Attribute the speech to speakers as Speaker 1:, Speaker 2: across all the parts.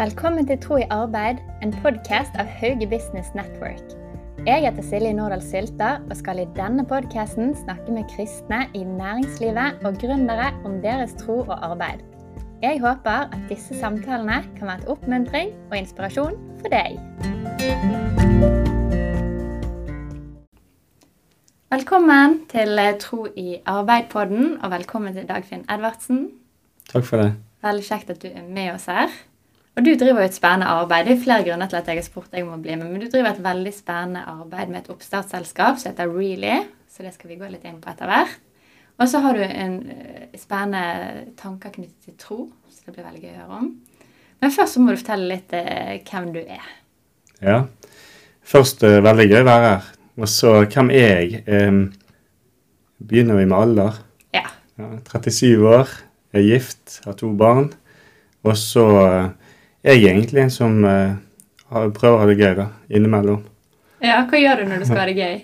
Speaker 1: Velkommen til Tro i arbeid, en podkast av Hauge Business Network. Jeg heter Silje Nordahl Sylta og skal i denne podkasten snakke med kristne i næringslivet og gründere om deres tro og arbeid. Jeg håper at disse samtalene kan være et oppmuntring og inspirasjon for deg. Velkommen til Tro i arbeid-podden, og velkommen til Dagfinn Edvardsen.
Speaker 2: Takk for det.
Speaker 1: Veldig kjekt at du er med oss her. Og du driver jo et spennende arbeid. Det er flere grunner til at jeg har spurt deg om å bli med, men du driver et veldig spennende arbeid med et oppstartsselskap som heter Really, så det skal vi gå litt inn på etter hvert. Og så har du en eh, spennende tanker knyttet til tro, så det blir veldig gøy å høre om. Men først så må du fortelle litt eh, hvem du er.
Speaker 2: Ja. Først eh, veldig gøy å være her. Og så hvem er jeg? Eh, begynner vi med alder?
Speaker 1: Ja.
Speaker 2: Ja, 37 år, er gift, har to barn. Og så eh, jeg egentlig en som uh, prøver å ha det gøy, da, innimellom.
Speaker 1: ja. Hva gjør du når du skal ha det gøy?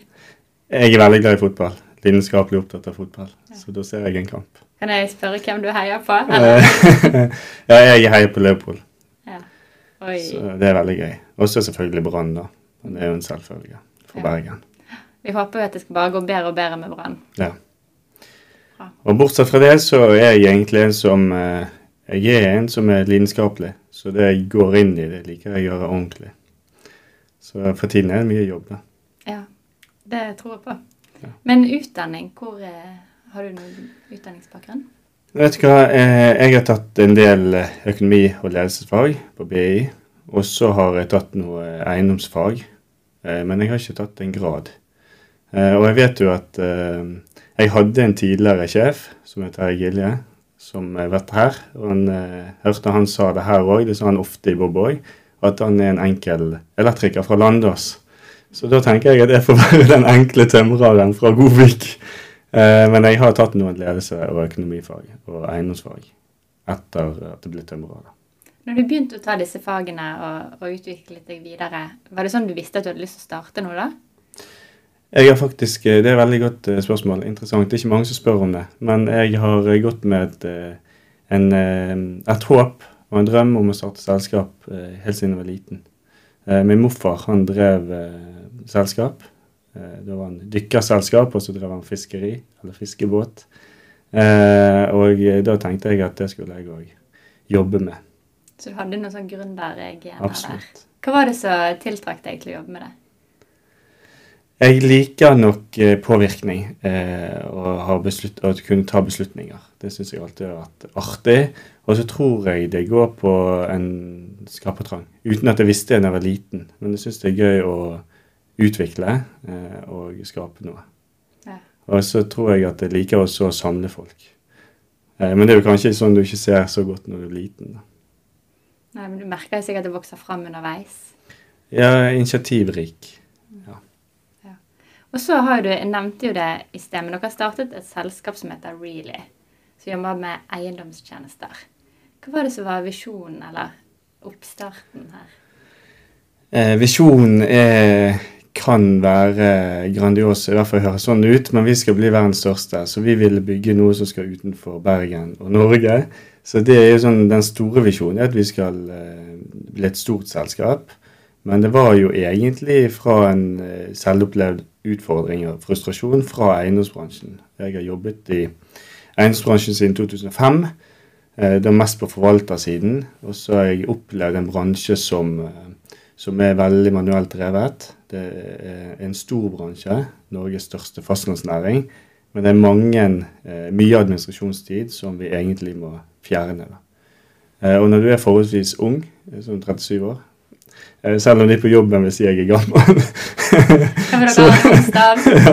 Speaker 2: Jeg er veldig glad i fotball. Lidenskapelig opptatt av fotball. Så da ser jeg en kamp.
Speaker 1: Kan jeg spørre hvem du heier på?
Speaker 2: Ja, jeg heier på Leopold,
Speaker 1: Ja.
Speaker 2: Så det er veldig gøy. Og så selvfølgelig Brann, da. Men Det er jo en selvfølge for
Speaker 1: Ja.
Speaker 2: Bergen.
Speaker 1: Vi håper jo at det skal bare gå bedre og bedre med Brann.
Speaker 2: Ja. Og bortsett fra det, så er jeg egentlig en som eh, Jeg er en som er lidenskapelig. Så det jeg går inn i, det liker jeg å gjøre ordentlig. Så for tiden er det mye jobb, da.
Speaker 1: Ja, det tror jeg på.
Speaker 2: Ja.
Speaker 1: Men utdanning, hvor eh, har du noen utdanningsbakgrunn?
Speaker 2: Vet du hva, eh, jeg har tatt en del eh, økonomi- og ledelsesfag på BI. Og så har jeg tatt noe eiendomsfag. Men jeg har ikke tatt en grad. Og jeg vet jo at jeg hadde en tidligere sjef som heter Terje Gilje, som har vært her. Og han, eh, hørte han sa det her òg, det sa han ofte i Bob òg, at han er en enkel elektriker fra Landås. Så da tenker jeg at jeg får være den enkle tømreren fra Godvik. Eh, Men jeg har tatt noen ledelse- og økonomifag og eiendomsfag etter at det ble tømrer.
Speaker 1: Når du begynte å ta disse fagene og, og utviklet deg videre, var det sånn du visste at du hadde lyst til å starte noe da?
Speaker 2: Jeg har faktisk, eh, Det er et veldig godt eh, spørsmål. Interessant. Det er ikke mange som spør om det. Men jeg har eh, gått med et, en, et håp og en drøm om å starte selskap helt siden jeg var liten. Min morfar han drev selskap. Det var en dykkerselskap, og så drev han fiskeri, eller fiskebåt. Og da tenkte jeg at det skulle jeg òg jobbe med.
Speaker 1: Så du hadde noen sånn gründergener der.
Speaker 2: Absolutt.
Speaker 1: Hva var det som tiltrakk deg til å jobbe med det?
Speaker 2: Jeg liker nok eh, påvirkning eh, og, å kunne ta beslutninger. Det syns jeg alltid har vært artig. Og så tror jeg det går på en skapertrang. Uten at jeg visste det da jeg var liten. Men jeg syns det er gøy å utvikle eh, og skape noe.
Speaker 1: Ja.
Speaker 2: Og så tror jeg at jeg liker også å samle folk. Eh, men det er jo kanskje sånn du ikke ser så godt når du er liten. da.
Speaker 1: Nei, men Du merker jo sikkert at det vokser fram underveis.
Speaker 2: Ja, initiativrik.
Speaker 1: Og så har du, jeg nevnte jo det i sted, men dere har startet et selskap som heter Really, som jobber med eiendomstjenester. Hva var det som var visjonen, eller oppstarten her?
Speaker 2: Eh, visjonen er, kan være grandios, i hvert fall høres sånn ut, men vi skal bli verdens største. Så vi vil bygge noe som skal utenfor Bergen og Norge. Så det er jo sånn, den store visjonen er at vi skal eh, bli et stort selskap. Men det var jo egentlig fra en eh, selvopplevd utfordring og frustrasjon fra eiendomsbransjen. Jeg har jobbet i eiendomsbransjen siden 2005. Eh, Det er mest på forvaltersiden. Og så har jeg opplevd en bransje som, eh, som er veldig manuelt drevet. Det er en stor bransje, Norges største fastlandsnæring. Men det er mange, eh, mye administrasjonstid som vi egentlig må fjerne. Og når du er forholdsvis ung, som 37 år, selv om de på jobben vil si jeg er gammel Så- ja.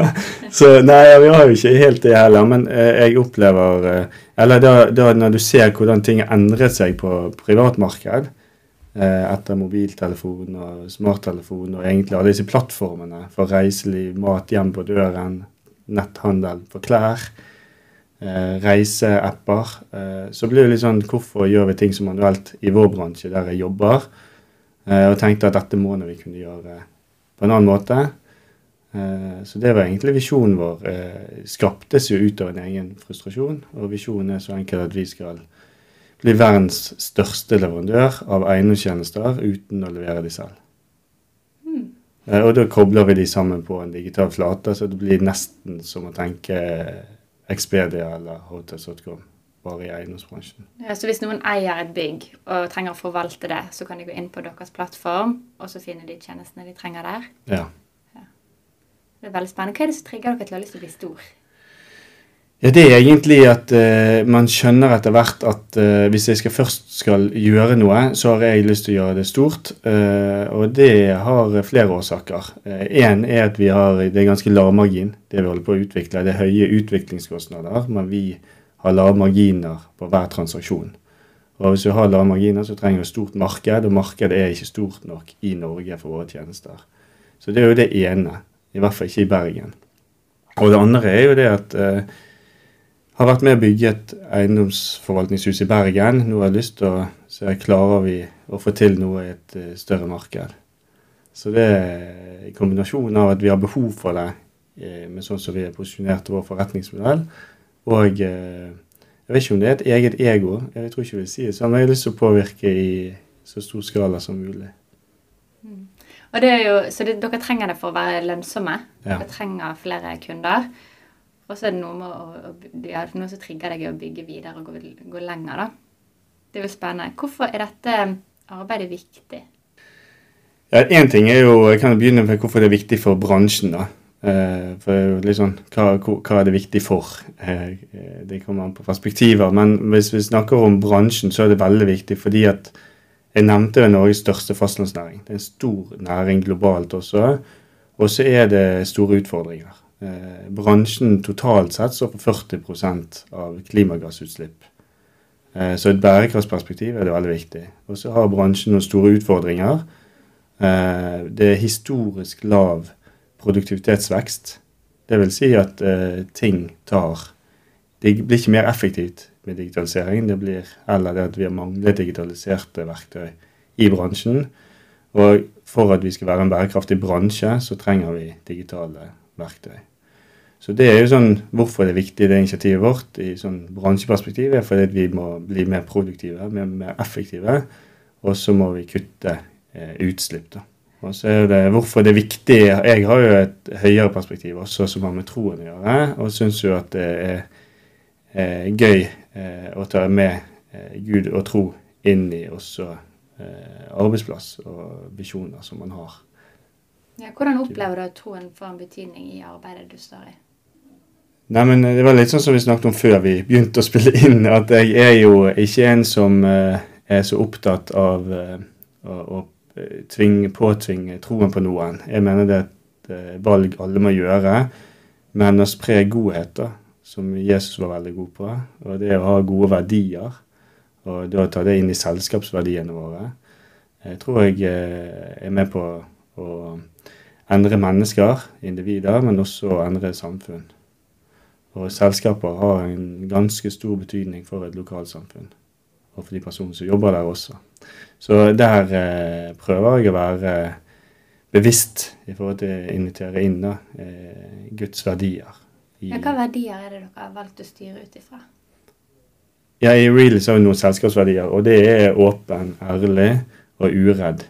Speaker 2: Så nei, vi har jo ikke helt det heller, men eh, jeg opplever eh, Eller da, da når du ser hvordan ting har endret seg på privatmarked eh, etter mobiltelefon og smarttelefon og egentlig alle disse plattformene for reiseliv, mat hjem på døren, netthandel for klær, eh, reiseapper, eh, så blir det litt sånn Hvorfor gjør vi ting så manuelt i vår bransje der jeg jobber? Eh, og tenkte at dette må vi kunne gjøre på en annen måte. Eh, Så det var egentlig visjonen vår. eh, Skaptes jo ut av en egen frustrasjon. Og visjonen er så enkel at vi skal bli verdens største leverandør av eiendomstjenester uten å levere de selv.
Speaker 1: Mm.
Speaker 2: Eh, Og da kobler vi de sammen på en digital flate, så det blir nesten som å tenke Expedia eller Hotels.com, bare i eiendomsbransjen.
Speaker 1: Ja, så hvis noen eier et bygg og trenger å forvalte det, så kan de gå inn på deres plattform, og så finner de tjenestene de trenger der.
Speaker 2: Ja.
Speaker 1: Det er veldig spennende. Hva er det som trigger dere til å ha lyst til å bli stor?
Speaker 2: Ja, Det er egentlig at uh, man skjønner etter hvert at uh, hvis jeg skal først skal gjøre noe, så har jeg lyst til å gjøre det stort. Uh, og det har flere årsaker. Én er at vi har det er ganske lav margin, det vi holder på å utvikle. Det er høye utviklingskostnader, men vi har lave marginer på hver transaksjon. Og hvis du har lave marginer, så trenger du stort marked, og markedet er ikke stort nok i Norge for våre tjenester. Så det er jo det ene. I hvert fall ikke i Bergen. Og det andre er jo det at eh, har vært med å bygge et eiendomsforvaltningshus i Bergen. Nå har jeg lyst til å se klarer vi å få til noe i et eh, større marked. Så det er i kombinasjon av at vi har behov for det, eh, med sånn som vi har posisjonert vår forretningsmodell, og eh, jeg vet ikke om det er et eget ego, jeg tror ikke jeg vil si det sånn, men jeg har lyst til å påvirke i så stor skala som mulig.
Speaker 1: Og det er jo, så det, dere trenger det for å være lønnsomme.
Speaker 2: Ja.
Speaker 1: Dere trenger flere kunder. Og så er det noe med å, å, ja, noe som trigger deg i å bygge videre og gå, gå lenger. da. Det er jo spennende. Hvorfor er dette arbeidet viktig?
Speaker 2: Ja, Én ting er jo Jeg kan begynne med hvorfor det er viktig for bransjen. da. Eh, for sånn, hva, hva er det viktig for? Eh, eh, det kommer an på perspektiver. Men hvis vi snakker om bransjen, så er det veldig viktig fordi at jeg nevnte er Norges største fastlandsnæring. Det er en stor næring globalt også. Og så er det store utfordringer. Bransjen totalt sett står for 40 av klimagassutslipp. Så et bærekraftsperspektiv er det veldig viktig. Og så har bransjen noen store utfordringer. Det er historisk lav produktivitetsvekst. Det vil si at eh, ting tar Det blir ikke mer effektivt med digitalisering. Det blir heller det at vi har manglet digitaliserte verktøy i bransjen. Og for at vi skal være en bærekraftig bransje, så trenger vi digitale verktøy. Så det er jo sånn hvorfor det er viktig, det initiativet vårt i sånn bransjeperspektiv, er fordi vi må bli mer produktive, mer, mer effektive. Og så må vi kutte eh, utslipp, da. Og så er det hvorfor det er viktig Jeg har jo et høyere perspektiv også som har med troen å gjøre, og syns jo at det er eh, gøy eh, å ta med eh, Gud og tro inn i også eh, arbeidsplass og visjoner som man har.
Speaker 1: Ja, hvordan opplever du at troen får en betydning i arbeidet du står i?
Speaker 2: Nei, men Det var litt sånn som vi snakket om før vi begynte å spille inn, at jeg er jo ikke en som eh, er så opptatt av eh, å, å eh, tvinge, påtvinge troen på noen. Jeg mener det er et eh, valg alle må gjøre, men å spre godhet, da, som Jesus var veldig god på, og det å ha gode verdier, og da ta det inn i selskapsverdiene våre, jeg tror jeg eh, er med på å endre mennesker, individer, men også endre samfunn. Og selskaper har en ganske stor betydning for et lokalsamfunn. Og for de personene som jobber der også. Så der eh, prøver jeg å være bevisst i forhold til å invitere inn da, eh, Guds verdier. I,
Speaker 1: Ja, hva verdier er det dere har valgt å styre ut ifra?
Speaker 2: ja, I Real så har vi noen selskapsverdier, og det er åpen, ærlig og uredd.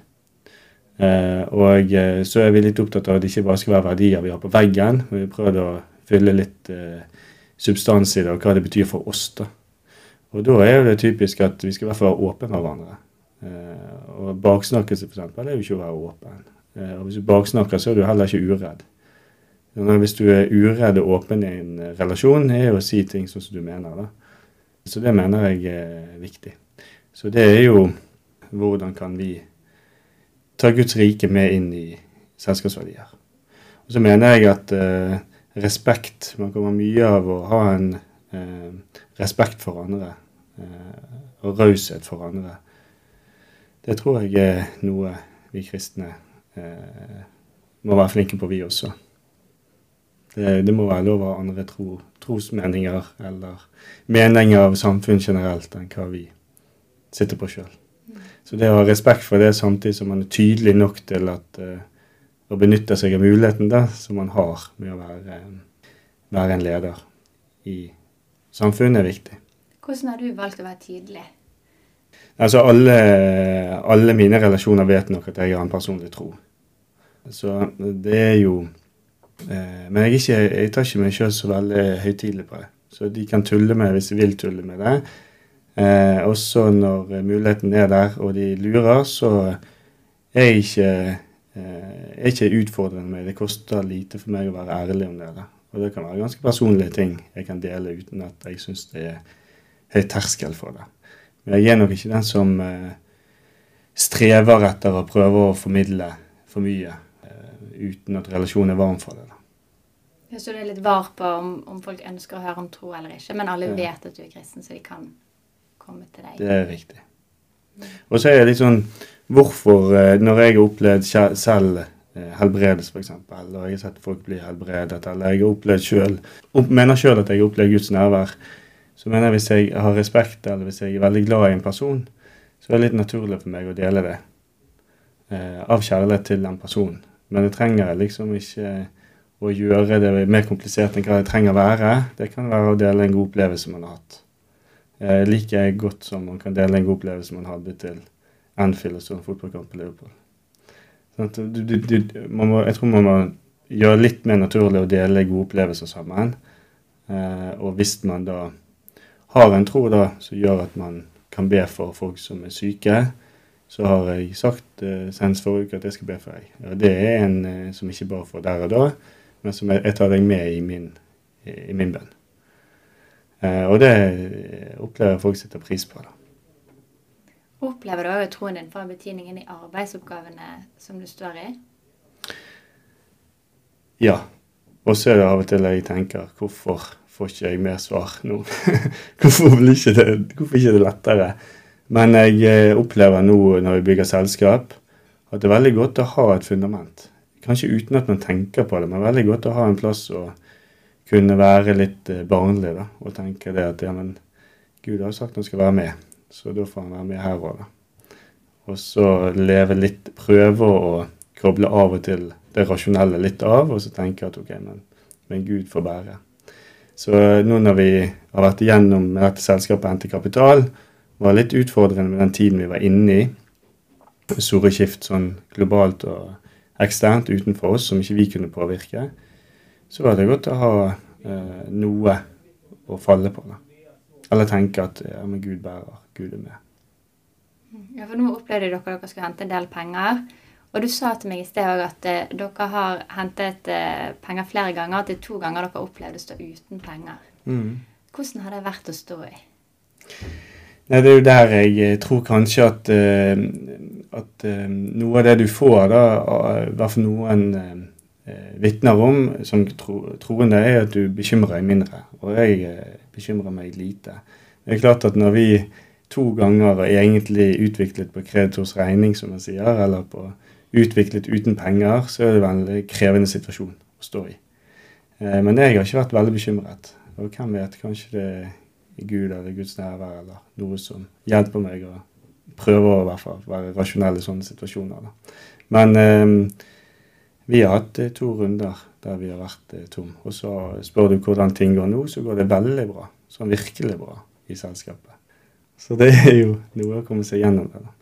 Speaker 2: Eh, og eh, så er vi litt opptatt av at det ikke bare skal være verdier vi har på veggen. men Vi prøver å fylle litt eh, substans i det, og hva det betyr for oss. da. Og da er det typisk at vi skal i hvert fall være åpne med hverandre. Eh, og baksnakkelse, eksempel, er jo ikke å være åpen. Eh, og hvis du baksnakker, så er du heller ikke uredd. Men hvis du er uredd og åpen i en relasjon, er jo å si ting sånn som du mener. da. Så det mener jeg er viktig. Så det er jo hvordan kan vi ta Guds rike med inn i selskapsverdier. Og så mener jeg at eh, respekt Man kommer mye av å ha en eh, respekt for andre. Eh, og raushet for andre. Det tror jeg er noe vi kristne eh, må være flinke på, vi også. Det, det må være lov ha andre tro, trosmeninger eller meninger av samfunn generelt enn hva vi sitter på sjøl. Så det å ha respekt for det samtidig som man er tydelig nok til at eh, å benytte seg av muligheten da, som man har med å være, være en leder i samfunnet, er viktig.
Speaker 1: Hvordan har du valgt å være tydelig?
Speaker 2: Altså alle, alle mine relasjoner vet nok at jeg har en personlig tro. Så det er jo eh, Men jeg, ikke, jeg, tar ikke meg sjøl så veldig høytidelig på det. Så de kan tulle med hvis de vil tulle med det. Eh, også når muligheten er der og de lurer, så er jeg ikke, eh, er ikke utfordrende med det. koster lite for meg å være ærlig om det. Da. Og det kan være ganske personlige ting jeg kan dele uten at jeg syns det er høy terskel for det. Men jeg er nok ikke den som eh, strever etter å prøve å formidle for mye uten at relasjonen er varm for det.
Speaker 1: Da. Så du er litt var på om, om, folk ønsker å høre om tro eller ikke, men alle ja. vet at du er kristen, så de kan komme til deg?
Speaker 2: Det er riktig. Og så er det litt sånn Hvorfor, eh, når jeg har opplevd selv eh, helbredelse, f.eks., eller jeg har sett folk bli helbredet, eller jeg har opplevd selv, mener sjøl at jeg har opplevd Guds nærvær, så mener jeg hvis jeg har respekt, eller hvis jeg er veldig glad i en person, så er det litt naturlig for meg å dele det. Eh, av kjærlighet til den personen. Men det trenger liksom ikke å gjøre det mer komplisert enn hva det trenger å være. Det kan være å dele en god opplevelse man har hatt. Eh, like godt som man kan dele en god opplevelse man hadde til Anfield og sånn fotballkamp på Liverpool. Sånn du, du, du, må, jeg tror man må gjøre litt mer naturlig å dele gode opplevelser sammen. Eh, og hvis man da har en tro da, som gjør at man kan be for folk som er syke, så har jeg sagt eh, senest forrige uke at jeg skal be for deg. Og det er en eh, som ikke bare får der og da, men som jeg, jeg tar deg med i min, i min bønn. Eh, og det opplever folk setter pris på. da.
Speaker 1: Opplever du òg troen din får betydningen i arbeidsoppgavene som du står i?
Speaker 2: Ja. Og så er det av og til jeg tenker hvorfor får ikke jeg mer svar nå? hvorfor, blir ikke det, hvorfor ikke det lettere? Men jeg eh, opplever nå når vi bygger selskap, at det er veldig godt å ha et fundament. Kanskje uten at man tenker på det, men veldig godt å ha en plass å kunne være litt eh, barnlig da, og tenke det at ja, men Gud har sagt han skal være med, så da får han være med her òg, da. Og så leve litt, prøve å koble av og til det rasjonelle litt av, og så tenke at OK, men, men Gud får bære. Så nå når vi har vært igjennom dette selskapet og hentet Kapital, var litt utfordrende med den tiden vi var inne i. Store skift sånn globalt og eksternt utenfor oss som ikke vi kunne påvirke. Så var det godt å ha eh, noe å falle på. da. Eller tenke at ja, men Gud bærer, Gud er med.
Speaker 1: Ja, for Nå opplevde dere at dere skulle hente en del penger. Og du sa til meg i sted òg at eh, dere har hentet eh, penger flere ganger. At det er to ganger dere har opplevd å stå uten penger. Mm. Hvordan har det vært å stå i?
Speaker 2: Nei, Det er jo der jeg eh, tror kanskje at, uh, at uh, noe av det du får, da, i hvert fall noen uh, vitner om som tro, troende, er at du bekymrer deg mindre. Og jeg bekymrer meg lite. Det er klart at når vi to ganger er egentlig utviklet på kreditors regning, som man sier, eller på utviklet uten penger, så er det en veldig krevende situasjon å stå i. Men jeg har ikke vært veldig bekymret. Og hvem vet, kanskje det er Gud eller Guds nærvær eller noe som hjelper meg å prøve å i hvert fall være rasjonell i sånne situasjoner. Da. Men eh, vi har hatt eh, to runder der vi har vært eh, tom. Og så spør du hvordan ting går nå, så går det veldig bra. Sånn virkelig bra i selskapet. Så det er jo noe å komme seg gjennom det. da.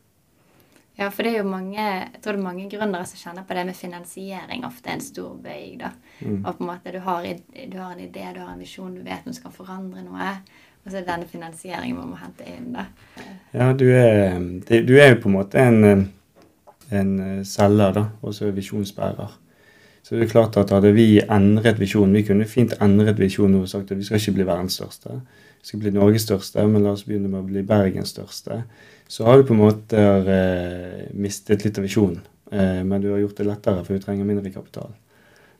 Speaker 1: Ja, for det er jo mange jeg tror det er mange gründere som kjenner på det med finansiering ofte er en stor bøy. da. Mm. Og på en måte du har, du har, en idé, du har en visjon, du vet du skal forandre noe. Og så er det denne finansieringen man må hente inn. da.
Speaker 2: Ja, du er, du er jo på en måte en, en selger, da, og så visjonsbærer. Så det er klart at hadde vi endret visjonen Vi kunne fint endret visjonen og sagt at vi skal ikke bli verdens største. Skal bli Norges største, men la oss begynne med å bli Bergens største. Så har du på en måte eh, mistet litt av visjonen. Eh, men du har gjort det lettere, for du trenger mindre kapital.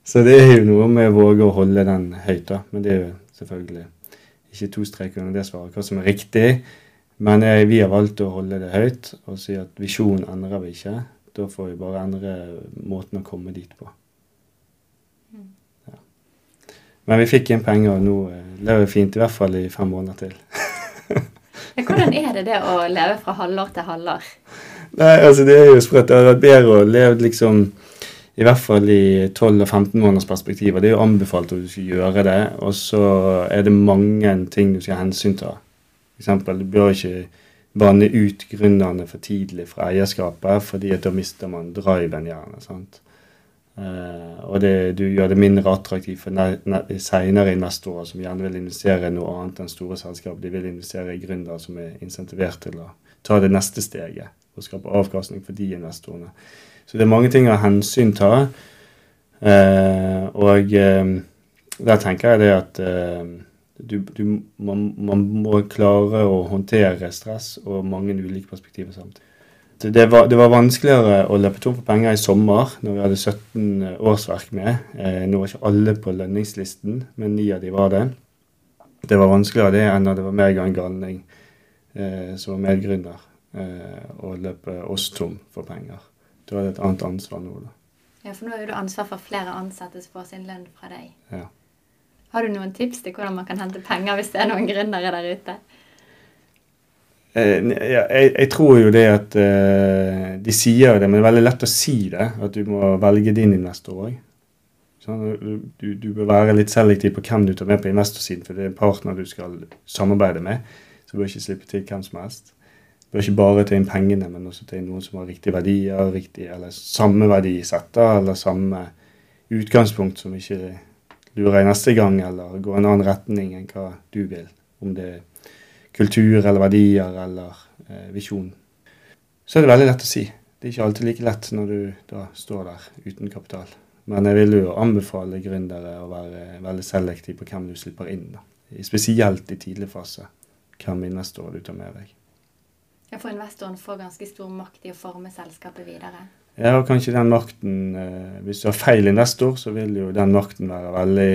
Speaker 2: Så det er jo noe med å våge å holde den høyt, da. Men det er jo selvfølgelig ikke to streker under det svaret hva som er riktig. Men jeg, vi har valgt å holde det høyt og si at visjonen endrer vi ikke. Da får vi bare endre måten å komme dit på. Mm. Ja. Men vi fikk inn penger, og nå eh, lever vi fint. I hvert fall i fem måneder til.
Speaker 1: Hvordan er det det å leve fra halvår til halvår?
Speaker 2: Nei, altså Det er jo sprøtt. Det hadde vært bedre å leve liksom i hvert fall i 12- og 15 måneders perspektiv. Det er jo anbefalt at du skal gjøre det. Og så er det mange ting du skal hensynta. F.eks. du bør ikke banne ut gründerne for tidlig fra eierskapet, fordi at da mister man driven gjerne. sant? Uh, og det, du gjør det mindre attraktivt for senere investorer som gjerne vil investere i noe annet enn store selskap. De vil investere i gründere som er insentivert til å ta det neste steget og skape avkastning for de investorene. Så det er mange ting å hensynta. Uh, og uh, der tenker jeg det at du, du, man, man, må klare å håndtere stress og mange ulike perspektiver samtidig det var, det var, vanskeligere å løpe tom for penger i sommer, når vi hadde 17 årsverk med. Eh, nå var ikke alle på lønningslisten, men ni av de var det. Det var vanskeligere det enn at det var meg og en galning eh, som var medgrunner, eh, å løpe oss tom for penger. Da er det et annet ansvar nå, da.
Speaker 1: Ja, for nå har du ansvar for flere ansatte som får sin lønn fra deg.
Speaker 2: Ja.
Speaker 1: Har du noen tips til hvordan man kan hente penger hvis det er noen gründere der ute?
Speaker 2: Eh, jeg, jeg, tror jo det at uh, De sier det, men det er veldig lett å si det. At du må velge din investor òg. Sånn, du, du, bør være litt selektiv på hvem du tar med på investorsiden, for det er en partner du skal samarbeide med. Så du bør ikke slippe til hvem som helst. Du bør ikke bare ta inn pengene, men også ta inn noen som har riktige verdier, riktig, eller samme verdisetter, eller samme utgangspunkt som ikke lurer i neste gang, eller går en annen retning enn hva du vil. Om det er kultur eller verdier eller eh, visjon. Så er det veldig lett å si. Det er ikke alltid like lett når du da står der uten kapital. Men jeg vil jo anbefale gründere å være veldig selektiv på hvem du slipper inn. Da. Spesielt i tidlig fase. Hvem investorer du tar med deg.
Speaker 1: Ja, For investoren får ganske stor makt i å forme selskapet videre?
Speaker 2: Ja, og kanskje den makten eh, Hvis du har feil investor, så vil jo den makten være veldig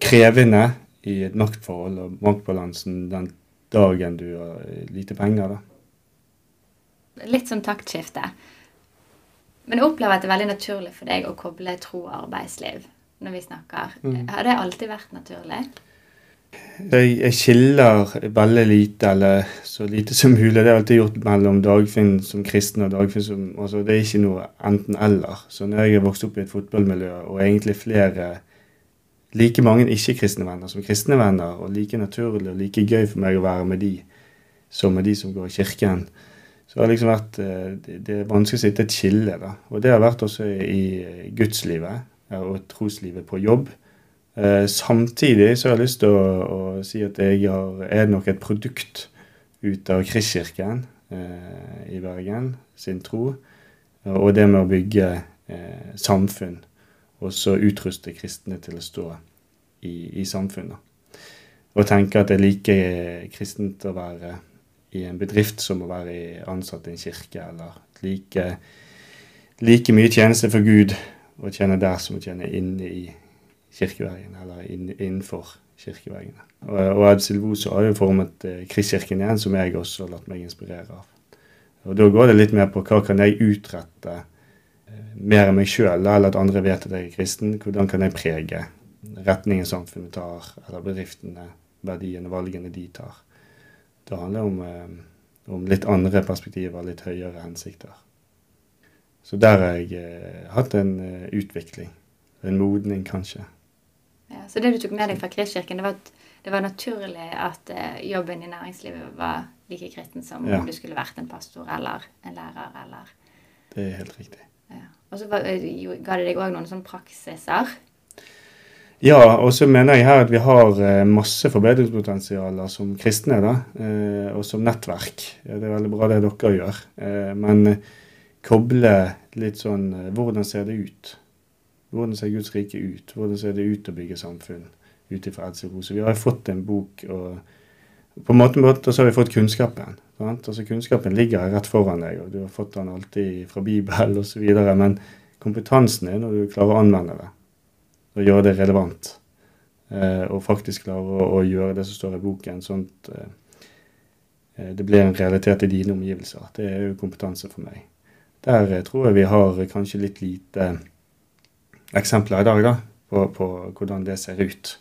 Speaker 2: krevende i et maktforhold og maktbalansen den dagen du har lite penger, da.
Speaker 1: Litt som taktskifte. Men jeg opplever at det er veldig naturlig for deg å koble tro og arbeidsliv når vi snakker. Mm. Har det alltid vært naturlig?
Speaker 2: Jeg, jeg skiller veldig lite, eller så lite som mulig. Det har alltid gjort mellom Dagfinn som kristen og Dagfinn som altså Det er ikke noe enten-eller. Så når jeg er vokst opp i et fotballmiljø, og egentlig flere like mange ikke-kristne venner som kristne venner, og like naturlig og like gøy for meg å være med de som med de som går i kirken. Så det har liksom vært eh, Det er vanskelig å sitte et skille, da. Og det har vært også i gudslivet og troslivet på jobb. Eh, samtidig så har jeg lyst til å, å si at jeg har, er nok et produkt ut av Kristkirken eh, i Bergen sin tro, og det med å bygge eh, samfunn og så utruste kristne til å stå i, i samfunnet. Og tenke at det er like kristent å være i en bedrift som å være ansatt i en kirke, eller like, like mye tjeneste for Gud å tjene der som å tjene inne i kirkeveggen, eller innenfor kirkeveggene. Og, og Ed Silvoso har jo formet eh, Kristkirken igjen, som jeg også har latt meg inspirere av. Og Da går det litt mer på hva kan jeg utrette mer av meg sjøl, eller at andre vet at jeg er kristen, hvordan kan jeg prege retningen samfunnet tar, eller bedriftene, verdiene, valgene de tar. Det handler om, eh, om litt andre perspektiver, litt høyere hensikter. Så der har jeg eh, hatt en eh, utvikling. En modning, kanskje.
Speaker 1: Ja, så det du tok med deg fra Kristkirken, det var at det var naturlig at jobben i næringslivet var like kristen som ja. om du skulle vært en pastor eller en lærer eller
Speaker 2: Det er helt riktig.
Speaker 1: Og så eh, ga det deg òg noen sånne praksiser.
Speaker 2: Ja, og så mener jeg her at vi har eh, masse forbedringspotensialer som kristne, da, eh, og som nettverk. Det er veldig bra det dere gjør. Men koble litt sånn Hvordan ser det ut? Hvordan ser Guds rike ut? Hvordan ser det ut å bygge samfunn ut ifra Edsel Rose? Vi har jo fått en bok, og på en måte, måte så har vi fått kunnskapen. Altså Kunnskapen ligger rett foran deg, og du har fått den alltid fra Bibelen osv. Men kompetansen er når du klarer å anvende det og gjøre det relevant. Eh, og faktisk klarer å, å, gjøre det som står i boken, sånn at eh, eh, det blir en realitet i dine omgivelser. Det er jo kompetanse for meg. Der eh, tror jeg vi har kanskje litt lite eksempler i dag da, på, på hvordan det ser ut.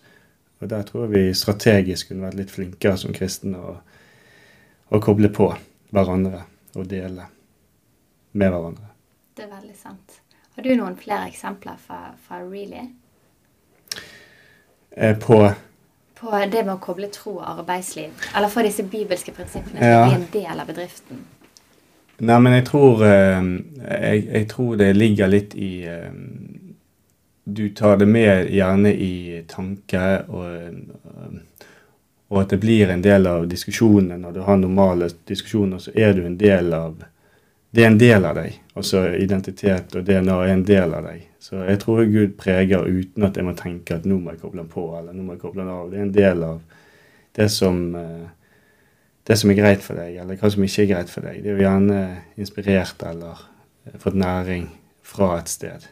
Speaker 2: Og Der tror jeg vi strategisk kunne vært litt flinkere som kristne. å koble på hverandre og dele med hverandre.
Speaker 1: Det er veldig sant. Har du noen flere eksempler fra, fra Really?
Speaker 2: Eh, på
Speaker 1: på det med å koble tro og arbeidsliv. Eller få disse bibelske prinsippene til
Speaker 2: Ja.
Speaker 1: å bli en del av bedriften.
Speaker 2: Nei, men jeg tror, eh, jeg, jeg tror det ligger litt i eh, Du tar det med gjerne i tanke, og, og at det blir en del av diskusjonene. Når du har normale diskusjoner, så er du en del av Det er en del av deg. Altså identitet og DNA er en del av deg. Så jeg tror Gud preger uten at jeg må tenke at nå må jeg koble den på, eller nå må jeg koble den av. Det er en del av det som eh, det som er greit for deg, eller hva som ikke er greit for deg. Det er jo gjerne inspirert eller fått næring fra et sted.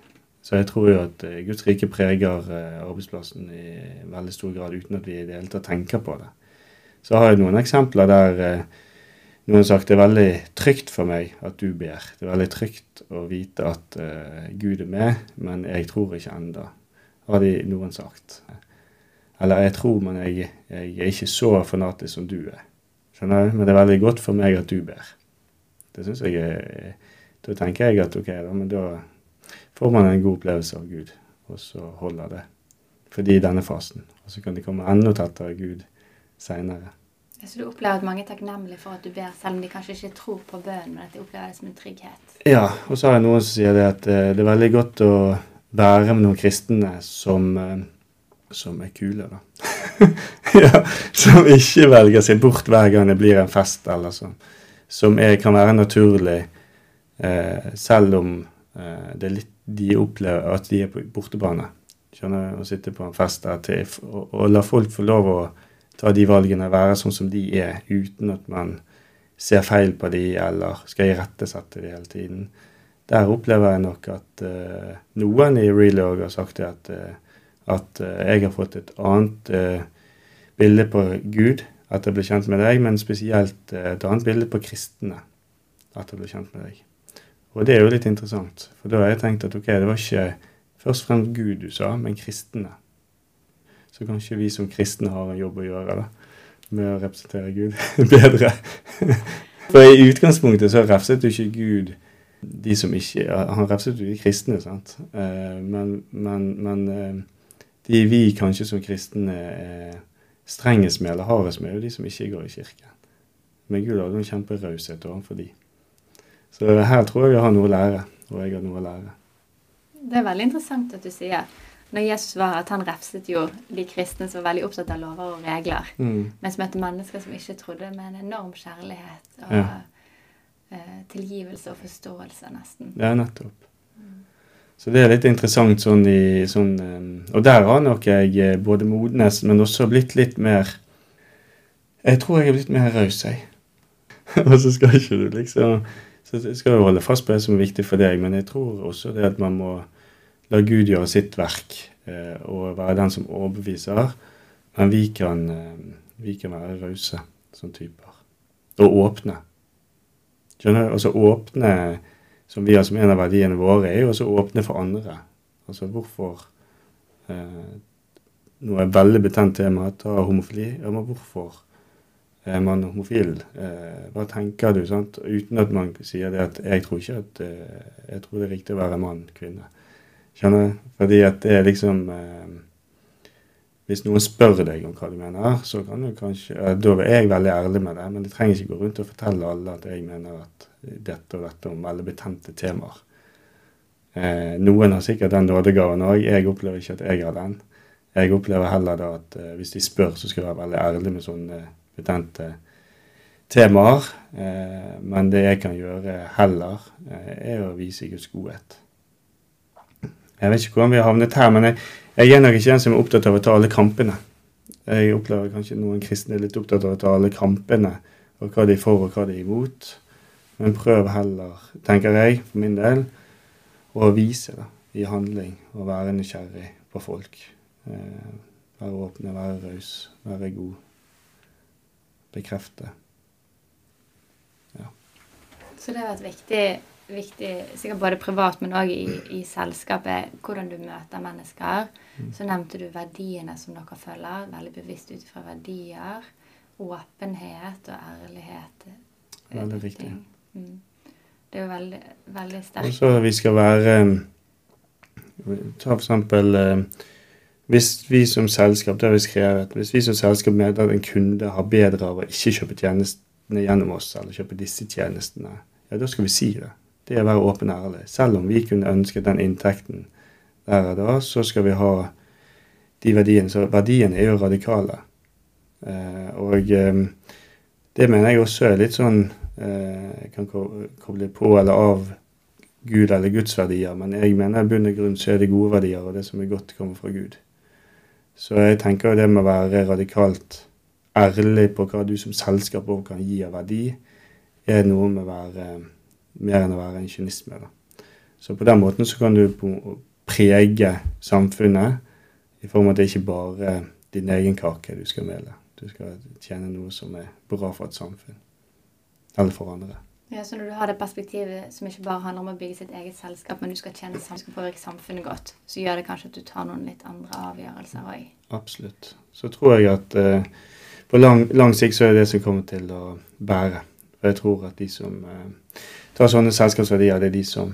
Speaker 2: Så jeg tror jo at eh, Guds rike preger eh, arbeidsplassen i veldig stor grad uten at vi i det hele tatt tenker på det. Så har jeg noen eksempler der eh, noen har sagt det er veldig trygt for meg at du ber. Det er veldig trygt å vite at uh, Gud er med, men jeg tror ikke enda, har de noen sagt. Eller jeg tror, men jeg, jeg er ikke så fanatisk som du er. Skjønner du? Men det er veldig godt for meg at du ber. Det synes jeg Da tenker jeg at ok, da, men da får man en god opplevelse av Gud, og så holder det. Fordi denne fasen. Og så kan de komme enda tettere Gud seinere.
Speaker 1: Så du opplever at mange er takknemlige for at du ber, selv om de kanskje ikke tror på bønnen, men at de opplever det som en trygghet.
Speaker 2: Ja, og så har jeg noen som sier det at eh, det er veldig godt å være med noen kristne som, eh, som er kule, da. ja, som ikke velger seg bort hver gang det blir en fest, eller sånn. Som er, kan være naturlig, eh, selv om det er litt, de opplever at de er på bortebane. Skjønner? Å sitte på en fest der til, og, og la folk få lov å ta de valgene, være sånn som de er, uten at man ser feil på de, eller skal irettesette de hele tiden. Der opplever jeg nok at uh, noen i Relog har sagt det at, uh, at uh, jeg har fått et annet eh, bilde på Gud etter jeg ble kjent med deg, men spesielt eh, et annet bilde på kristne etter jeg ble kjent med deg. Og det er jo litt interessant, for da har jeg tenkt at ok, det var ikke først og fremst Gud du sa, men kristne. Så kanskje vi som kristne har en jobb å gjøre da, med å representere Gud bedre. For i utgangspunktet så refset jo ikke Gud de som ikke Han refset jo de kristne, sant. Eh, Men, men, men eh, de vi kanskje som kristne er strengest med eller hardest med, er jo de som ikke går i kirken. Men Gud hadde en kjemperaushet overfor de. Så her tror jeg vi har noe å lære, og jeg har noe å lære.
Speaker 1: Det er veldig interessant at du sier når Jesus var her, at han refset jo de kristne som var veldig opptatt av lover og regler,
Speaker 2: Mm.
Speaker 1: mens møtte mennesker som ikke trodde, med en enorm kjærlighet og
Speaker 2: Ja.
Speaker 1: eh, tilgivelse og forståelse, nesten.
Speaker 2: Ja, nettopp. Så det er litt interessant sånn i sånn eh, Og der har nok jeg eh, både modnes, men også blitt litt mer Jeg tror jeg er blitt mer raus, jeg. Og så skal ikke du liksom Så jeg skal jo holde fast på det som er viktig for deg, men jeg tror også det at man må la Gud gjøre sitt verk eh, og være den som overbeviser. Men vi kan, eh, vi kan være rause som typer. Og åpne. Skjønner du? Altså åpne som vi har som en av verdiene våre, er jo også åpne for andre. Altså hvorfor eh, Nå er veldig betent tema, ta homofili. Ja, men hvorfor er man homofil? Eh, hva tenker du? sant? Uten at man sier det at jeg tror ikke at eh, Jeg tror det er riktig å være mann, kvinne. Skjønner? Fordi at det er liksom eh, Hvis noen spør deg om hva du mener, så kan du kanskje eh, Da er jeg veldig ærlig med det, men de trenger ikke gå rundt og fortelle alle at jeg mener at dette og dette om veldig betente temaer. Eh, noen har sikkert den nådegaven òg. Jeg opplever ikke at jeg har den. Jeg opplever heller da at eh, hvis de spør, så skal jeg være veldig ærlig med sånne betente temaer. Eh, men det jeg kan gjøre heller, eh, er å vise Guds godhet. Jeg vet ikke hvordan vi har havnet her, men jeg, er nok ikke en som er opptatt av å ta alle kampene. Jeg opplever kanskje noen kristne er litt opptatt av å ta alle kampene, og hva de er for og hva de er imot. Men prøv heller, tenker jeg for min del, å vise det i handling og være nysgjerrig på folk. Eh, være åpne, være raus, være god. Bekrefte.
Speaker 1: Så det har vært viktig, viktig sikkert både privat, men òg i, i selskapet, hvordan du møter mennesker.
Speaker 2: Mm.
Speaker 1: Så nevnte du verdiene som dere følger. Veldig bevisst ut fra verdier. Åpenhet og ærlighet. eh,
Speaker 2: Veldig viktig.
Speaker 1: Mm. Det er jo veldig, veldig sterkt.
Speaker 2: så vi skal være Ta for eksempel eh, Hvis vi som selskap det har vi skrevet, hvis vi som selskap mener at en kunde har bedre av å ikke kjøpe tjenestene gjennom oss, eller kjøpe disse tjenestene, ja, da skal vi si det. Det er å være åpen og ærlig. Selv om vi kunne ønsket den inntekten der og da, så skal vi ha de verdiene. Så verdiene er jo radikale. Eh, og eh, det mener jeg også er litt sånn eh, Kan koble på eller av Gud eller Guds verdier. Men jeg mener i bunn og grunn så er det gode verdier, og det som er godt, kommer fra Gud. Så jeg tenker det med å være radikalt ærlig på hva du som selskap også kan gi av verdi, er noe med å være mer enn å være en kynisme. Da. Så på den måten så kan du prege samfunnet i form av at det ikke bare din egen kake du skal mele. Du skal tjene noe som er bra for et samfunn. Eller for andre.
Speaker 1: Ja, Så når du har det perspektivet som ikke bare handler om å bygge sitt eget selskap, men du skal tjene sammen, skal påvirke samfunnet godt, så gjør det kanskje at du tar noen litt andre avgjørelser òg?
Speaker 2: Absolutt. Så tror jeg at eh, på lang, lang, sikt så er det det som kommer til å bære. Og jeg tror at de som eh, tar sånne selskapsverdier, det er de som,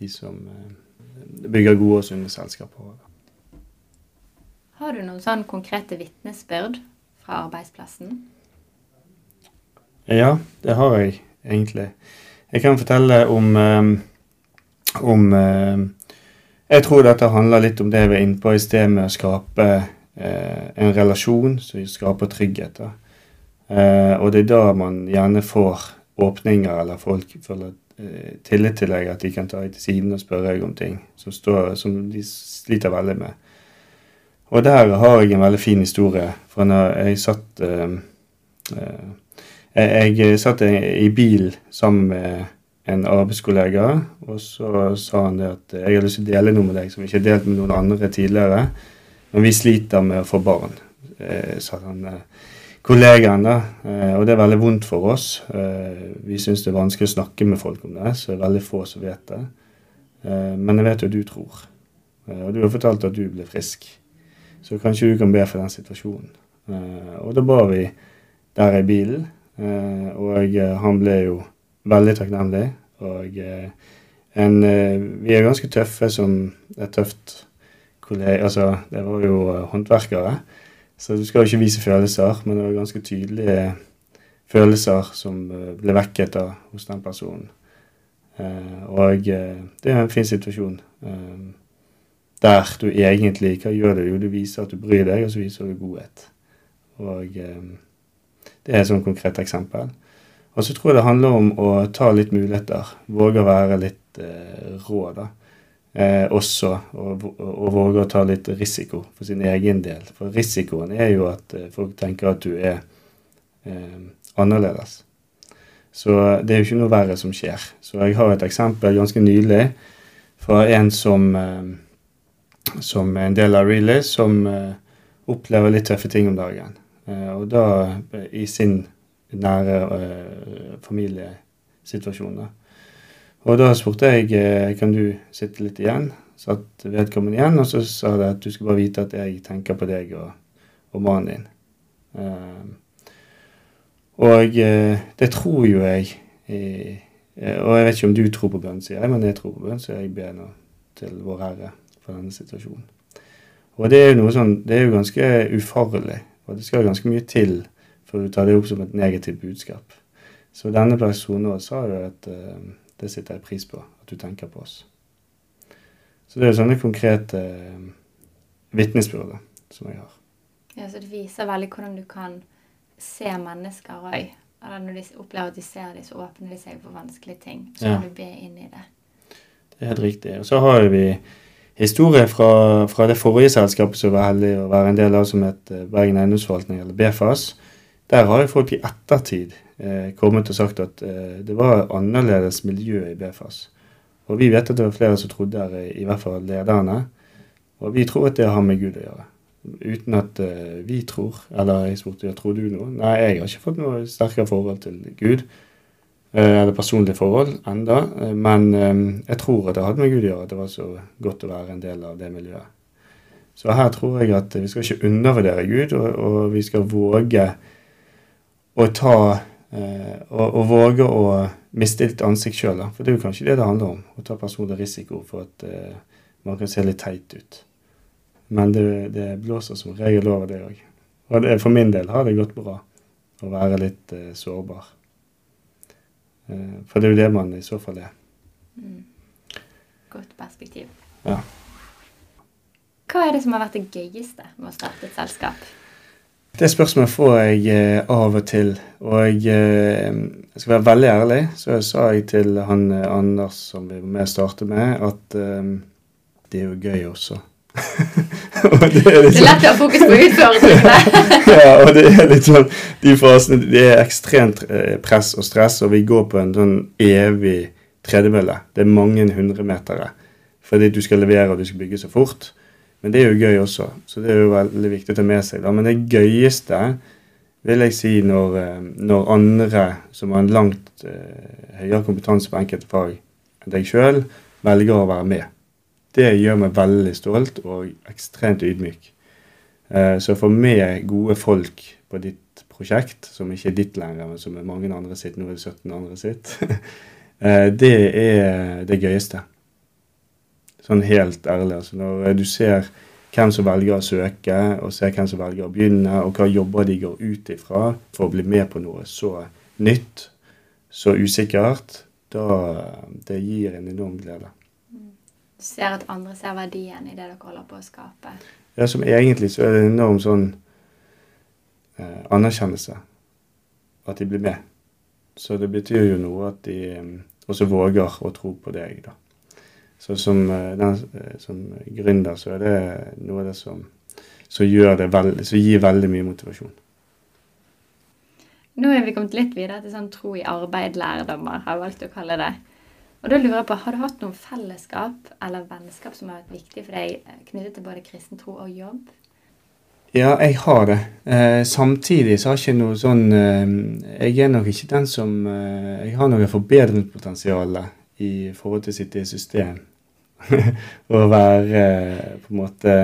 Speaker 2: de som eh, bygger gode og sunne selskaper.
Speaker 1: Har du noen sånn konkrete vitnesbyrd fra arbeidsplassen?
Speaker 2: Ja, det har jeg egentlig. Jeg kan fortelle om, um, om um, Jeg tror dette handler litt om det vi er inne på i sted med å skape uh, en relasjon som skaper trygghet. Uh, og det er da man gjerne får åpninger, eller folk føler uh, tillit til deg, at de kan ta deg til siden og spørre deg om ting som, står, som de sliter veldig med. Og der har jeg en veldig fin historie For når jeg satt uh, jeg, jeg satt i bil sammen med en arbeidskollega, og så sa han det at jeg har lyst til å dele noe med deg som jeg ikke har delt med noen andre tidligere. Men vi sliter med å få barn, eh, sa han eh, kollegaen. da, eh, Og det er veldig vondt for oss. Eh, vi syns det er vanskelig å snakke med folk om det, så det er veldig få som vet det. Eh, men jeg vet jo du tror. Eh, og du har fortalt at du ble frisk. Så kanskje du kan be for den situasjonen. og da ba vi der i bilen. Eh, og eh, han ble jo veldig takknemlig. Og eh, en, vi er ganske tøffe som et tøft kollega Altså, det var jo håndverkere. Så du skal jo ikke vise følelser, men det var ganske tydelige følelser som ble vekket da, hos den personen. og det er en fin situasjon. der du egentlig Hva gjør du? Jo, du viser at du bryr deg, og så viser du godhet. Og det er et sånn konkret eksempel. Og så tror jeg det handler om å ta litt muligheter. Våge å være litt eh, rå, da. Eh, også. Og, og, våge å ta litt risiko for sin egen del. For risikoen er jo at eh, folk tenker at du er eh, annerledes. Så det er jo ikke noe verre som skjer. Så jeg har et eksempel ganske nylig fra en som, eh, som er en del av Relay, som eh, opplever litt tøffe ting om dagen. Eh, og da i sin nære uh, familiesituasjon. Og da spurte jeg eh, kan du sitte litt igjen. Satt vedkommende igjen, og så sa det at du skal bare vite at jeg tenker på deg og, og mannen din. Og det tror jo jeg Og jeg vet ikke om du tror på bønn, sier jeg, men jeg tror på bønn, så jeg ber nå til Vår Herre for denne situasjonen. Og det er jo noe sånn, det er jo ganske ufarlig og det skal ganske mye til for å ta det opp som et negativt budskap. Så denne personen sa jo at uh, det setter jeg pris på, at du tenker på oss. Så det er jo sånne konkrete uh, vitnesbyrd som jeg har.
Speaker 1: Ja, Så det viser veldig hvordan du kan se mennesker òg. Når de opplever at de ser dem, så åpner de seg for vanskelige ting. Så ja. kan du be inn i det.
Speaker 2: Det er helt riktig. Og så har vi historie fra, fra, det forrige selskapet som var heldig å være en del av, som het eh, Bergen Eiendomsforvaltning, eller BFAS. Der har jo folk i ettertid eh, kommet og sagt at eh, det var annerledes miljø i BFAS. Og vi vet at det var flere som trodde der, i hvert fall lederne. Og vi tror at det har med Gud å gjøre. Uten at eh, vi tror Eller jeg spurte tror du noe. Nei, jeg har ikke fått noe sterkere forhold til Gud. Eh, eller personlige forhold enda, eh, Men eh, jeg tror at det hadde med Gud å gjøre at det var så godt å være en del av det miljøet. Så her tror jeg at vi skal ikke undervurdere Gud, og, og vi skal våge å ta og, og, våge å miste litt ansikt sjøl. For det er jo kanskje det det handler om. Å ta personlig risiko for at uh, man kan se litt teit ut. Men det, det blåser som regel over, det òg. Og det, for min del har det gått bra å være litt uh, sårbar. Eh, for det er jo det man i så fall er.
Speaker 1: Mm. Godt perspektiv.
Speaker 2: Ja.
Speaker 1: Hva er det som har vært det gøyeste med å starte et selskap?
Speaker 2: Det spørsmålet får jeg eh, av og til. Og jeg, eh, jeg skal være veldig ærlig, så sa jeg til han Anders som vi var med å starte med, at um, det er jo gøy også. det er
Speaker 1: Det er lett å ha fokus på utfordringene.
Speaker 2: ja, og det er litt sånn De fasene Det er ekstremt eh, press og stress, og vi går på en sånn evig tredemølle. Det er mange hundremetere fordi du skal levere og du skal bygge så fort. Men det er jo gøy også, så det er jo veldig viktig å ta med seg. da. Men det gøyeste vil jeg si når, eh, når andre som har en langt eh, høyere kompetanse på enkelte fag enn deg sjøl, velger å være med. Det gjør meg veldig stolt og ekstremt ydmyk. Eh, Så få med gode folk på ditt prosjekt, som ikke er ditt lenger, men som er mange andre sitt, nå er det 17 andre sitt, eh, det er det gøyeste. Sånn helt ærlig. altså Når du ser hvem som velger å søke, og ser hvem som velger å begynne, og hva jobber de går ut ifra for å bli med på noe så nytt, så usikkert, da det gir en enorm glede.
Speaker 1: Du ser at andre ser verdien i det dere holder på å skape.
Speaker 2: Ja, som egentlig så er det en enorm sånn eh, anerkjennelse. At de blir med. Så det betyr jo noe at de eh, også våger å tro på deg, da. Så som, eh, den, eh, som gründer så er det noe av det som, som, det veld, som gir veldig mye motivasjon.
Speaker 1: Nå er vi kommet litt videre til sånn tro i arbeid-lærdommer, har jeg valgt å kalle det. Og da lurer jeg på, Har du hatt noen fellesskap eller vennskap som har vært viktig for deg eh, knyttet til både kristen tro og jobb?
Speaker 2: Ja, jeg har det. Eh, samtidig så har jeg ikke noe sånn eh, Jeg er nok ikke den som eh, Jeg har noe forbedringspotensial i forhold til å sitte i system. og være eh, på en måte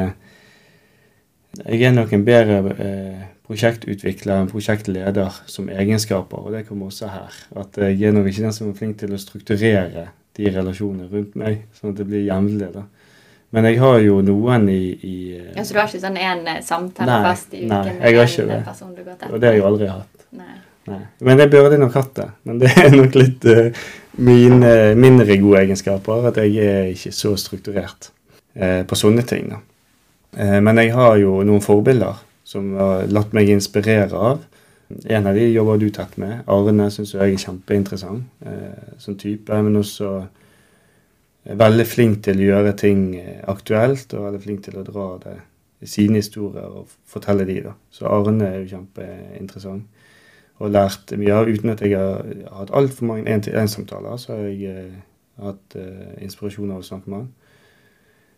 Speaker 2: Jeg er nok en bedre eh, prosjektutvikler en prosjektleder som egenskaper, og det kommer også her. At jeg er nok ikke den som er flink til å strukturere de relasjonene rundt meg, sånn at det blir jevnlig. da. Men jeg har jo noen i, i
Speaker 1: Ja, Så du har ikke sånn en eh, samtale
Speaker 2: Nei,
Speaker 1: fast i uken
Speaker 2: nei, jeg har ikke
Speaker 1: en
Speaker 2: det. Og det har jeg jo aldri hatt.
Speaker 1: Nei.
Speaker 2: Nei. Men jeg burde nok hatt det. Men det er nok litt uh, mine mindre gode egenskaper at jeg er ikke så strukturert uh, på sånne ting. da. Eh, men jeg har jo noen forbilder som har latt meg inspirere av. En av de jobber du tett med. Arne syns jeg er kjempeinteressant eh, som type. Men også er veldig flink til å gjøre ting eh, aktuelt, og veldig flink til å dra det sine historier og fortelle de. da. Så Arne er jo kjempeinteressant. Og lært mye av uten at jeg har hatt altfor mange én-til-én-samtaler. Så har jeg eh, hatt eh, inspirasjon av å snakke med han.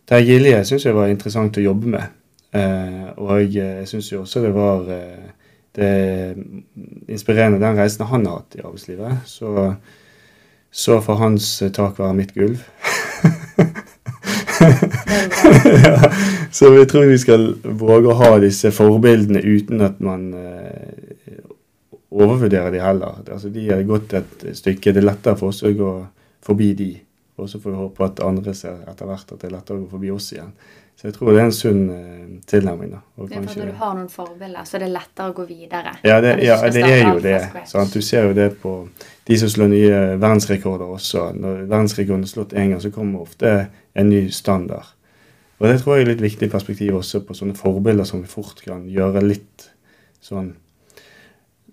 Speaker 2: Terje Gilje syns jeg var interessant å jobbe med. Eh, og jeg syns jo også det var eh, det inspirerende den reisen han har hatt i arbeidslivet. Så, så får hans tak være mitt gulv. ja, så vi tror vi skal våge å ha disse forbildene uten at man eh, overvurderer de heller. Altså, de har gått et stykke. Det er lettere for oss å gå forbi de. Og så får vi håpe at andre ser etter hvert at det er lettere å gå forbi oss igjen. Så jeg tror det er en sunn eh, tilnærming. da. Og
Speaker 1: Det er for at Når du har noen forbilder, så er det lettere å gå videre.
Speaker 2: ja, det, ja, det er jo det. Sant? Du ser jo det på de som slår nye verdensrekorder også. Når verdensrekorden er slått én gang, så kommer ofte en ny standard. Og det tror jeg er litt viktig perspektiv også på sånne forbilder som vi fort kan gjøre litt sånn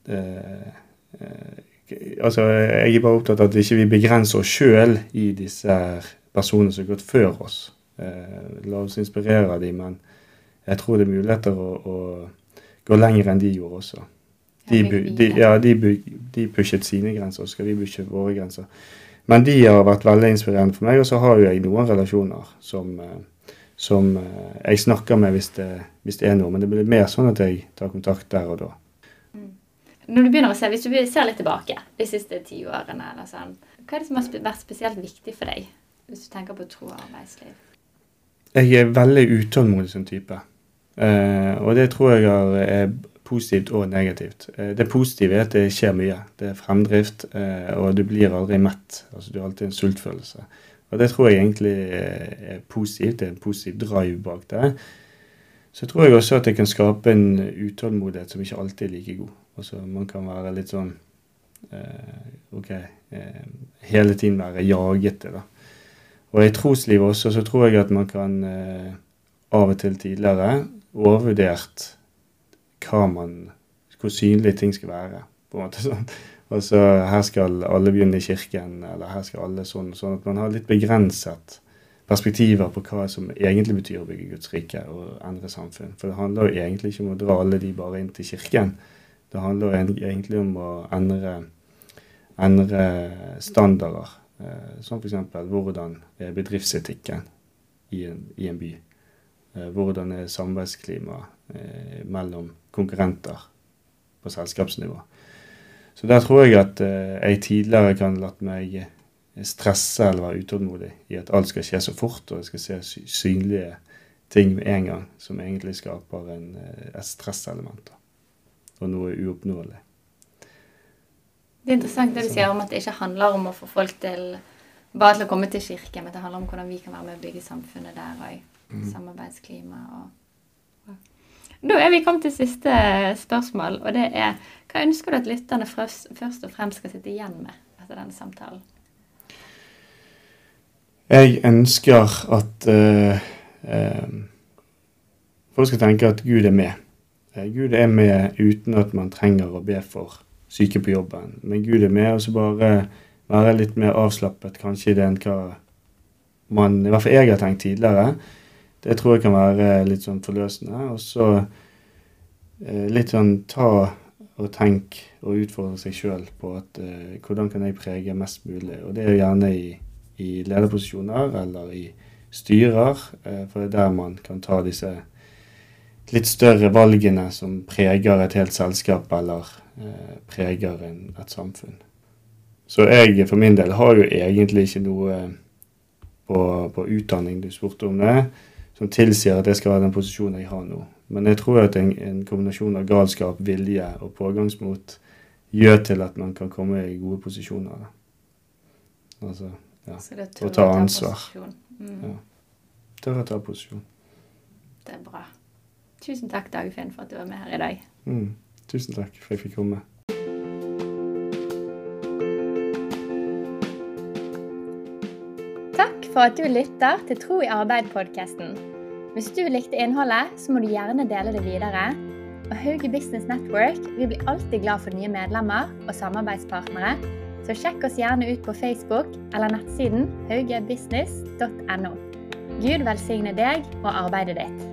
Speaker 2: eh, eh, Altså, jeg er bare opptatt av at ikke vi begrenser oss sjøl i disse personene som har gått før oss. Eh, la oss inspirere av dem, men jeg tror det er muligheter å, å gå lenger enn de gjorde også. De, de, ja, de, de pushet sine grenser, så skal vi pushe våre grenser. Men de har vært veldig inspirerende for meg, og så har jo jeg noen relasjoner som, eh, som eh, jeg snakker med hvis det, hvis det er noe. Men det blir mer sånn at jeg tar kontakt der og da.
Speaker 1: Når du begynner å se, Hvis du ser litt tilbake de siste ti årene, eller sånn, hva er det som har vært spesielt viktig for deg? Hvis du tenker på tro og arbeidsliv.
Speaker 2: Jeg er veldig utålmodig som type. Eh, og det tror jeg er, positivt og negativt. Eh, det positive er at det skjer mye. Det er fremdrift, eh, og du blir aldri mett. Altså Du har alltid en sultfølelse. Og det tror jeg egentlig er positivt. Det er en positiv drive bak det. så tror jeg også at det kan skape en utålmodighet som ikke alltid er like god. Altså Man kan være litt sånn eh, OK eh, Hele tiden være jagete, da. Og i troslivet også så tror jeg at man kan eh, av og til tidligere overvurdert hva man, hvor synlige ting skal være. på en måte sånn. Altså, Her skal alle begynne i kirken, eller her skal alle sånn. Sånn at man har litt begrenset perspektiver på hva som egentlig betyr å bygge Guds rike og endre samfunn. For det handler jo egentlig ikke om å dra alle de bare inn til kirken. Det handler jo egentlig om å endre, endre standarder. Eh, som f.eks. hvordan er bedriftsetikken i en, i en by? Eh, hvordan er samarbeidsklimaet eh, mellom konkurrenter på selskapsnivå? Så der tror jeg at jeg tidligere kan latt meg stresse eller være utålmodig i at alt skal skje så fort, og jeg skal se synlige ting med en gang, som egentlig skaper en, et stresselement og noe uoppnåelig.
Speaker 1: Det er interessant det du sier om at det ikke handler om å få folk til bare til å komme til kirken, men det handler om hvordan vi kan være med å bygge samfunnet der òg. Mm. Samarbeidsklima og Da er vi kommet til siste spørsmål, og det er hva ønsker du at lytterne først, først og fremst skal sitte igjen med etter denne samtalen?
Speaker 2: Jeg ønsker at uh, uh, folk skal tenke at Gud er med. Uh, Gud er med uten at man trenger å be for syke på jobben. Men Gud er med, og så bare være litt mer avslappet kanskje i det enn hva man I hvert fall jeg har tenkt tidligere. Det tror jeg kan være litt sånn forløsende. Og så eh, litt sånn ta og tenk og utfordre seg sjøl på at eh, hvordan kan jeg prege mest mulig. Og det er gjerne i, i lederposisjoner eller i styrer, eh, for det er der man kan ta disse litt større valgene som preger et helt selskap eller eh, preger en, et samfunn. Så jeg for min del har jo egentlig ikke noe på, på utdanning, du spurte om det, som tilsier at jeg skal ha den posisjonen jeg har nå. Men jeg tror at en, en kombinasjon av galskap, vilje og pågangsmot gjør til at man kan komme i gode posisjoner. Altså, ja. Og ta ansvar. Mm. Ja. Tørre å ta posisjon.
Speaker 1: Det er bra. Tusen takk, Dagfinn, for at du var med her i dag.
Speaker 2: Mm. Tusen takk for at jeg fikk komme.
Speaker 1: Takk for at du lytter til Tro i arbeid-podkasten. Hvis du likte innholdet, så må du gjerne dele det videre. Og Hauge Business Network vi blir alltid glad for nye medlemmer og samarbeidspartnere, så sjekk oss gjerne ut på Facebook eller nettsiden haugebusiness.no. Gud velsigne deg og arbeidet ditt.